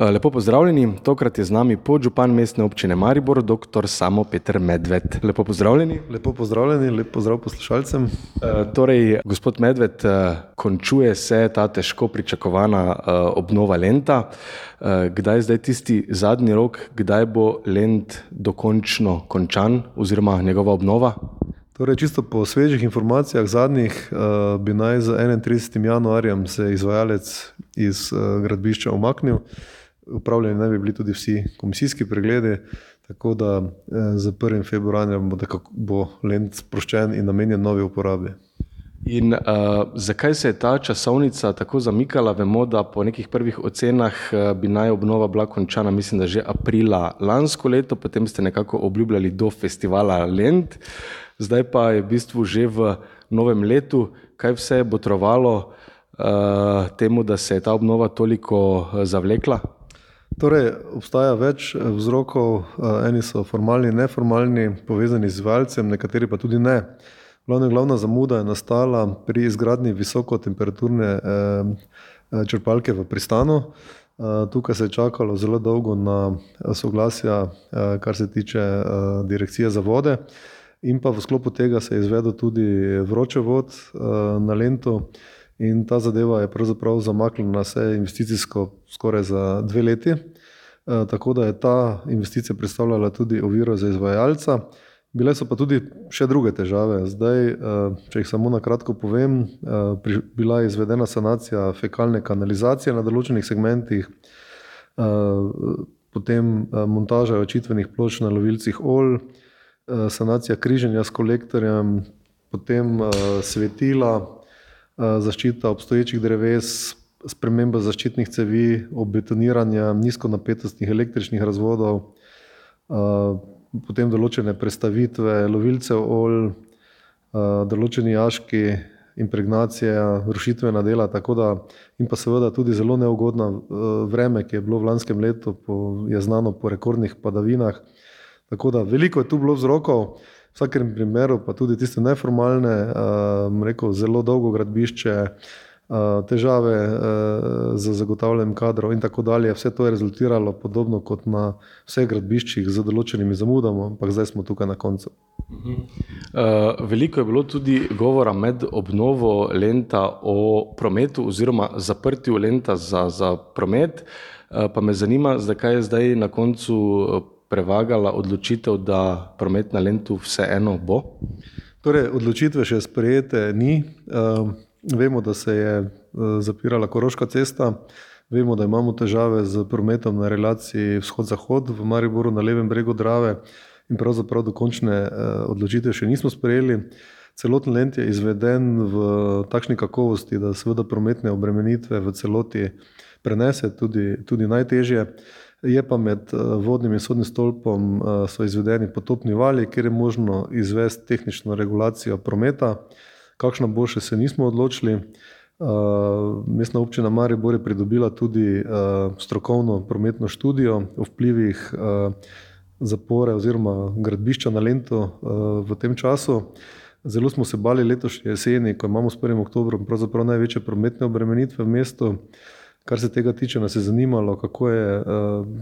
Eh, lepo pozdravljeni, tokrat je z nami podžupan mestne občine Maribor, dr. Samo Peter Medved. Lepo pozdravljeni. Lepo pozdravljeni, lep pozdrav poslušalcem. E, torej, gospod Medved, e, končuje se ta težko pričakovana obnova lenta. Kdaj je zdaj tisti zadnji rok, kdaj bo lent dokončno končan oziroma njegova obnova? Torej, čisto po svežih informacijah zadnjih uh, bi naj z 31. januarjem se izvajalec iz uh, gradbišča umaknil. Upravljeni naj bi bili tudi vsi komisijski pregledi, tako da uh, z 1. februarjem bo, bo lent sproščen in namenjen novi uporabi. In uh, zakaj se je ta časovnica tako zamikala? Vemo, da po nekih prvih ocenah uh, bi naj obnova bila končana, mislim, da že aprila lansko leto, potem ste nekako obljubljali do festivala Lent. Uh, zdaj pa je v bistvu že v novem letu, kaj vse je botrovalo uh, temu, da se je ta obnova toliko zavlekla? Torej, obstaja več eh, vzrokov, eni so formalni, neformalni, povezani z valcem, nekateri pa tudi ne. Glavna, glavna zamuda je nastala pri izgradnji visokotemperaturne eh, črpalke v pristanu. Eh, tukaj se je čakalo zelo dolgo na soglasja, eh, kar se tiče eh, direkcije za vode. Eh, in pa v sklopu tega se je izvedel tudi vroče vod na Lento. In ta zadeva je pravzaprav zamaknjena vse investicijsko skoraj za dve leti. Uh, tako da je ta investicija predstavljala tudi oviro za izvajalca. Bile so pa tudi še druge težave. Zdaj, uh, če jih samo na kratko povem, pri, bila je izvedena sanacija fekalne kanalizacije na določenih segmentih, potem montaža očitvenih ploč na lovilcih Eh, sanacija križanja s kolektorjem, potem svetila, zaščita obstoječih dreves, sprememba zaščitnih cevi, obetoniranje nizkonapetostnih električnih razvodov, uh, potem določene prestavitve lovilcev olj, uh, določeni jaški, impregnacija, rušitvena dela, tako da in pa seveda tudi zelo neugodno vreme, ki je bilo v lanskem letu, po, je znano po rekordnih padavinah. Tako da veliko je tu bilo vzrokov, v vsakem primeru pa tudi tiste neformalne, uh, rekel, zelo dolgo gradbišče, uh, težave uh, z zagotavljanjem kadrov in tako dalje. Vse to je rezultiralo podobno kot na vseh gradbiščih z določenimi zamudami, ampak zdaj smo tukaj na koncu. Uh, veliko je bilo tudi govora med obnovo lenta o prometu oziroma zaprtju lenta za, za promet. Uh, pa me zanima, zakaj je zdaj na koncu prevagala odločitev, da promet na Lendu vseeno bo? Torej, odločitve še sprejete ni. Uh, vemo, da se je uh, zapirala Koroška cesta, vemo, da imamo težave z prometom na relaciji vzhod-zahod v Mariboru na levem bregu Drave in pravzaprav dokončne uh, odločitve še nismo sprejeli. Celoten lent je izveden v takšni kakovosti, da seveda prometne obremenitve v celoti prenese tudi, tudi najtežje. Je pa med eh, vodnim in sodnim stolpom eh, so izvedeni potopni vali, kjer je možno izvesti tehnično regulacijo prometa. Kakšna bo še se nismo odločili. Eh, mestna občina Maribor je pridobila tudi strokovno prometno študijo o vplivih zapore oziroma gradbišča na Lento v tem času. Zelo smo se bali letošnje jeseni, ko imamo s 1. oktobrom največje prometne obremenitve v mestu. Kar se tega tiče, nas je zanimalo, kako je uh,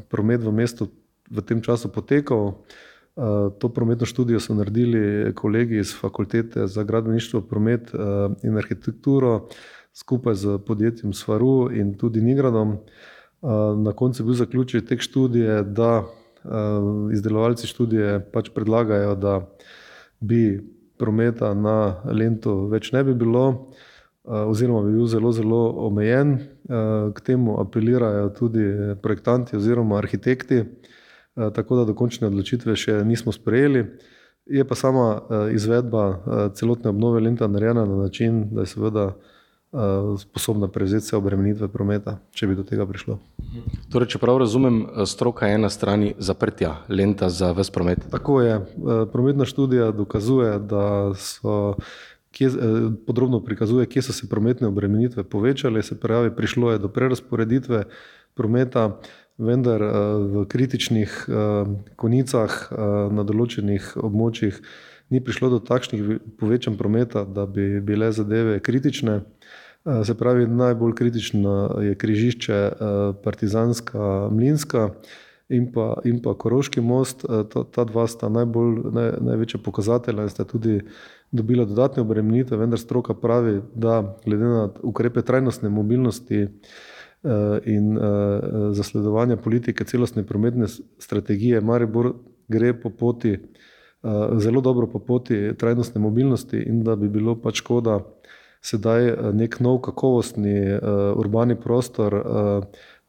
promet v mestu v tem času potekal. Uh, to prometno študijo so naredili kolegi iz Fakultete za gradbeništvo, promet uh, in arhitekturo skupaj z podjetjem Svaru in tudi Nigradom. Na koncu je bil zaključek te študije, da izdelovalci študije pač predlagajo, da bi prometa na Lendu več ne bi bilo. Eh, oziroma bi bil zelo, zelo omejen. Eh, k temu apelirajo tudi projektanti oziroma arhitekti, eh, tako da dokončne odločitve še nismo sprejeli. Je pa sama izvedba celotne obnove lenta narejena na način, da je seveda sposobna prevzeti vse obremenitve prometa, če bi do tega prišlo. Torej, če prav razumem, stroka je na strani zaprtja lenta za ves promet. Tako je. Prometna študija dokazuje, da so kje, eh, podrobno prikazuje, kje so se prometne obremenitve povečale, se pravi, prišlo je do prerasporeditve prometa, vendar eh, v kritičnih eh, konicah na določenih območjih ni prišlo do takšnih povečanj prometa, da bi bile zadeve kritične. Se pravi, najbolj kritično je križišče Partizanska Mlinska in pa, in pa Koroški most. Ta, ta dva sta najbolj, naj, največja pokazatelja in sta tudi dobila dodatne obremenitve, vendar stroka pravi, da glede na ukrepe trajnostne mobilnosti in zasledovanja politike celostne prometne strategije Maribor gre po poti, zelo dobro po poti trajnostne mobilnosti in da bi bilo pač škoda sedaj nek nov kakovostni urbani prostor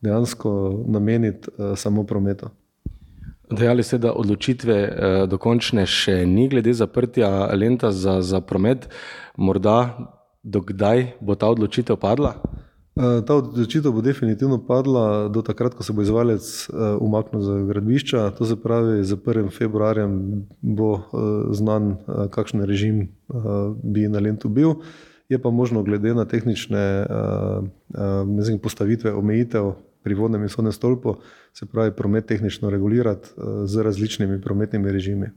dejansko nameniti samo prometu. Dejali ste, da odločitve dokončne še ni glede zaprtja lenta za, za promet. Morda do kdaj bo ta odločitev padla? Ta odločitev bo definitivno padla do takrat, ko se bo izvajalec umaknil z gradbišča, to se pravi s prvim februarjem bo znan, kakšen režim bi na Lentu bil. Je pa možno glede na tehnične postavitve omejitev pri vodnem in sodnem stolpu, se pravi promet tehnično regulirati z različnimi prometnimi režimi.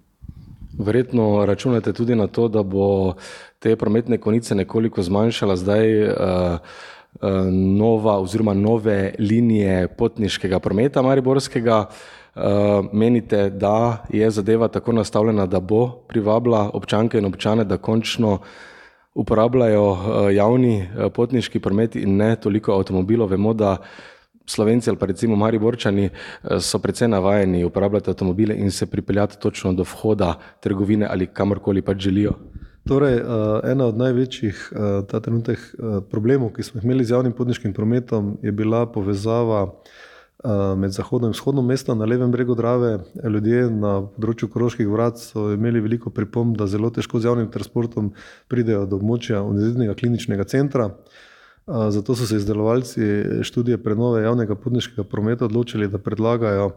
Verjetno računate tudi na to, da bo te prometne konice nekoliko zmanjšala zdaj nova oziroma nove linije potniškega prometa mariborskega. Menite, da je zadeva tako nastavljena, da bo privabila občanke in občane, da končno uporabljajo javni potniški promet in ne toliko avtomobilov? Vemo, da Slovenci ali pa recimo Mariborčani so precej navajeni uporabljati avtomobile in se pripeljati točno do vhoda trgovine ali kamorkoli pač želijo. Torej, ena od največjih ta trenutek problemov, ki smo jih imeli z javnim potniškim prometom, je bila povezava med zahodom in vzhodom mesta na levem bregu Drave. Ljudje na področju Koroških vrat so imeli veliko pripomb, da zelo težko z javnim transportom pridejo do območja Univerzitetnega kliničnega centra. Zato so se izdelovalci študije prenove javnega potniškega prometa odločili, da predlagajo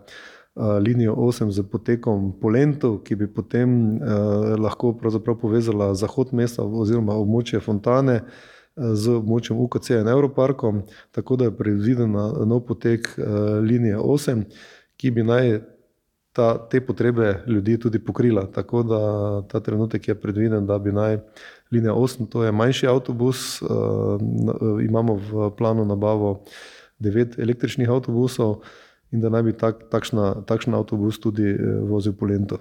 linijo osem s potekom po Lentu, ki bi potem lahko pravzaprav povezala zahod mesta oziroma območje Fontane z območjem UKC in Evroparkom, tako da je predviden nov potek linije osem, ki bi naj ta, te potrebe ljudi tudi pokrila. Tako da ta trenutek je predviden, da bi naj linija osem, to je manjši avtobus, imamo v planu nabavo devet električnih avtobusov in da naj bi takšna, takšen avtobus tudi vozil po Lentu.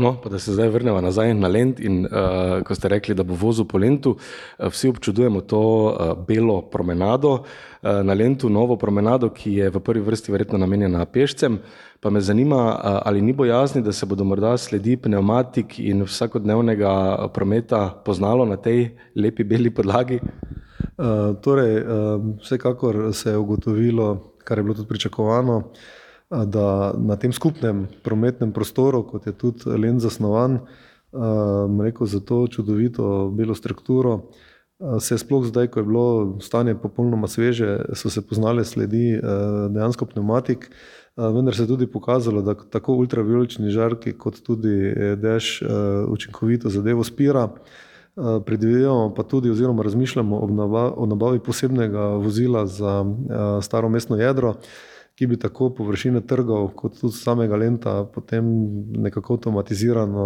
No, pa da se zdaj vrneva nazaj na Lent in ko ste rekli, da bo vozil po Lentu, vsi občudujemo to belo promenado na Lentu, novo promenado, ki je v prvi vrsti verjetno namenjena pešcem. Pa me zanima, ali ni bojazni, da se bodo morda sledi pnevmatik in vsakodnevnega prometa poznalo na tej lepi beli podlagi? Torej, vsekakor se je ugotovilo, kar je bilo tudi pričakovano, da na tem skupnem prometnem prostoru, kot je tudi Lent zasnovan, rekel, s to čudovito belo strukturo, se sploh zdaj, ko je bilo stanje popolnoma sveže, so se poznale sledi dejansko pnevmatik. Vendar se je tudi pokazalo, da tako ultravijolični žarki kot tudi dež učinkovito zadevo spira. Predvidevamo pa tudi oziroma razmišljamo o nabavi posebnega vozila za staro mestno jedro, ki bi tako površine trgov kot tudi samega Lenta potem nekako avtomatizirano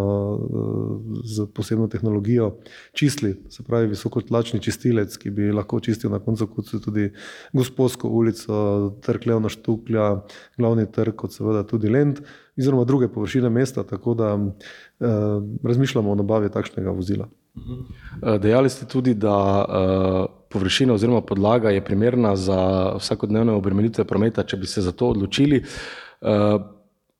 s posebno tehnologijo čistili. Se pravi visokotlačni čistilec, ki bi lahko čistil na koncu koncev tudi Gosposko ulico, Trg Leona Štuklja, Glavni trg kot seveda tudi Lent oziroma druge površine mesta, tako da razmišljamo o nabavi takšnega vozila. Dejali ste tudi, da površina oziroma podlaga je primerna za vsakodnevne obremenitve prometa, če bi se za to odločili.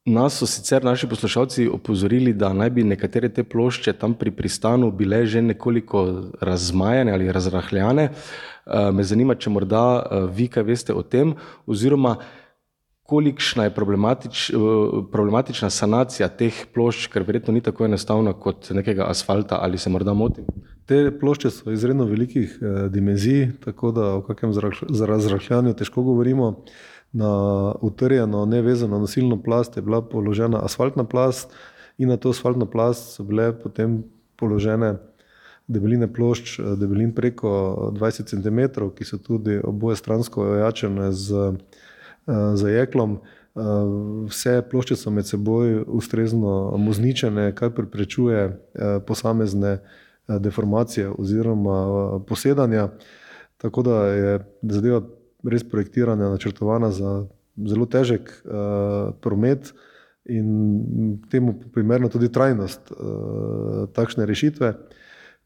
Nas so sicer naši poslušalci opozorili, da naj bi nekatere te plošče tam pri pristanu bile že nekoliko razmajane ali razrahljane. Me zanima, če morda vi kaj veste o tem oziroma kolikšna je problematična sanacija teh plošč, ker verjetno ni tako enostavna kot nekega asfalta, ali se morda motim? Te plošče so izredno velikih dimenzij, tako da o kakem razrahljanju težko govorimo. Na utrjeno, nevezano nosilno plast je bila položena asfaltna plast in na to asfaltno plast so bile potem položene debeline plošč, debelin preko dvajset centimetrov, ki so tudi obojestransko ojačane z z jeklom. Vse plošče so med seboj ustrezno mozničene, kar preprečuje posamezne deformacije oziroma posedanja. Tako da je zadeva res projektirana, načrtovana za zelo težek promet in temu primerno tudi trajnost takšne rešitve.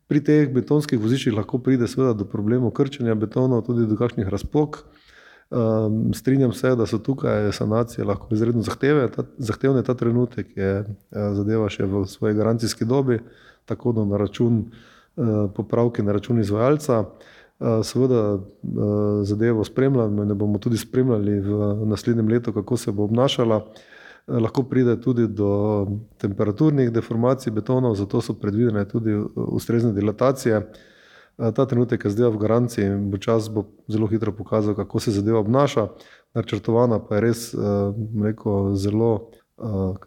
Pri teh betonskih voziščih lahko pride seveda do problemov krčenja betonov, tudi do kakšnih razpok. Um, strinjam se, da so tukaj sanacije lahko izredno zahteve, ta, zahtevne. Ta trenutek je zadeva še v svoji garancijski dobi, tako da na račun uh, popravke, na račun izvajalca. Uh, seveda uh, zadevo spremljamo in bomo tudi spremljali v naslednjem letu, kako se bo obnašala. Uh, lahko pride tudi do temperaturnih deformacij betonov, zato so predvidene tudi ustrezne dilatacije. Uh, ta trenutek je zdaj v garanciji in bo čas bo zelo hitro pokazal, kako se zadeva obnaša. Načrtovana pa je res rekel, zelo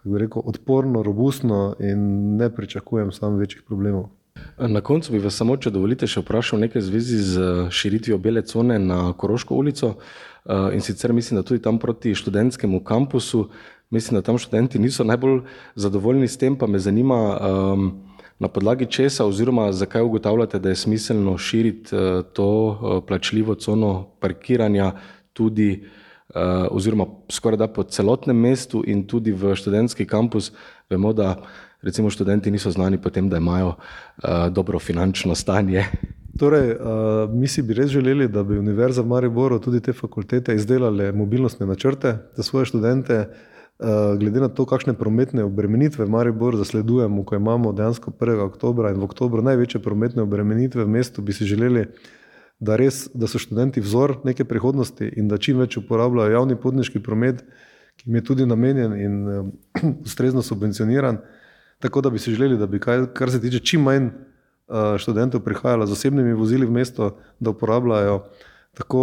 rekel, odporno, robustno in ne pričakujem sam večjih problemov. Na koncu bi vas samo, če dovolite, še vprašal nekaj zvezi z širitvijo bele cone na Koroško ulico. In sicer mislim, da tudi tam proti študentskemu kampusu, mislim, da tam študenti niso najbolj zadovoljni s tem, pa me zanima, um, Na podlagi česa oziroma zakaj ugotavljate, da je smiselno širiti uh, to uh, plačljivo cono parkiranja tudi uh, oziroma skoraj da po celotnem mestu in tudi v študentski kampus? Vemo, da recimo študenti niso znani po tem, da imajo dobro finančno stanje. Torej, mi si bi res želeli, da bi Univerza v Mariboru tudi te fakultete izdelale mobilnostne načrte za svoje študente, Eh, glede na to, kakšne prometne obremenitve Maribor zasledujemo, ko imamo dejansko 1. oktober in v oktobru največje prometne obremenitve v mestu, bi si želeli, da, res, da so študenti vzor neke prihodnosti in da čim več uporabljajo javni potniški promet, ki jim je tudi namenjen in uh, ustrezno subvencioniran. Tako da bi si želeli, da bi, kaj, kar se tiče čim manj uh, študentov, prihajalo z osebnimi vozili v mesto, da uporabljajo tako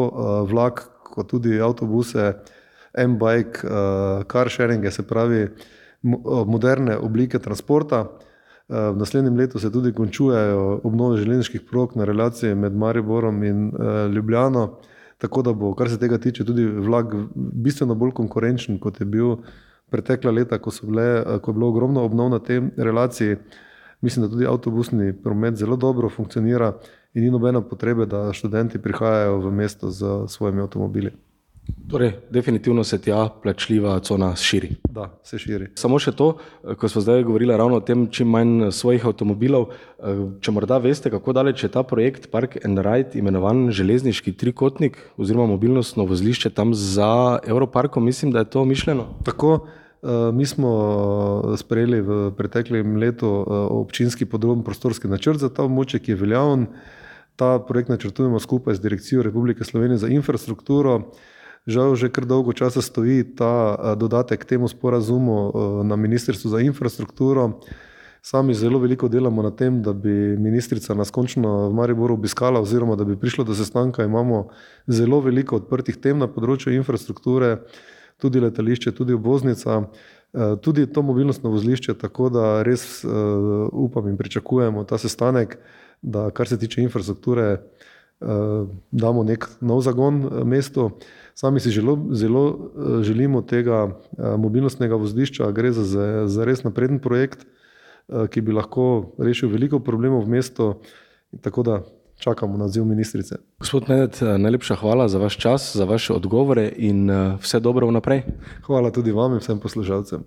vlak, kot tudi avtobuse, M-bike, uh, car sharing, se pravi moderne oblike transporta. Uh, v naslednjem letu se tudi končujejo obnove železniških prog na relaciji med Mariborom in Ljubljano, tako da bo, kar se tega tiče, tudi vlak bistveno bolj konkurenčen, kot je bil pretekla leta, ko, bile, ko je bilo ogromno obnov na tem relaciji. Mislim, da tudi avtobusni promet zelo dobro funkcionira in ni nobena potrebe, da študenti prihajajo v mesto z svojimi avtomobili. Torej, definitivno se tja plačljiva cona širi. Da, se širi. Samo še to, ko smo zdaj govorili ravno o tem, čim manj svojih avtomobilov. Če morda veste, kako daleč je ta projekt Park and Ride, imenovan železniški trikotnik oziroma mobilnostno vozlišče tam za Evroparkom, mislim, da je to mišljeno. Tako. Mi smo sprejeli v preteklem letu občinski podroben prostorski načrt za ta območje, ki je veljaven. Ta projekt načrtujemo skupaj z Direkcijo Republike Slovenije za infrastrukturo. Žal že kar dolgo časa stoji ta eh, dodatek k temu sporazumu eh, na Ministrstvu za infrastrukturo. Sami zelo veliko delamo na tem, da bi ministrica nas končno v Mariboru obiskala, oziroma da bi prišlo do sestanka. Imamo zelo veliko odprtih tem na področju infrastrukture, tudi letališče, tudi obvoznica, eh, tudi to mobilnostno vozlišče. Tako da res upam in pričakujemo ta sestanek, da kar se tiče infrastrukture, damo nek nov zagon mestu. Sami si želo, zelo eh, želimo tega eh, mobilnostnega vozlišča, gre za, za res napreden projekt, eh, ki bi lahko rešil veliko problemov v mestu. Tako da čakamo na odziv ministrice. Gospod Medet, najlepša hvala za vaš čas, za vaše odgovore in vse dobro vnaprej. Hvala tudi vam in vsem poslušalcem.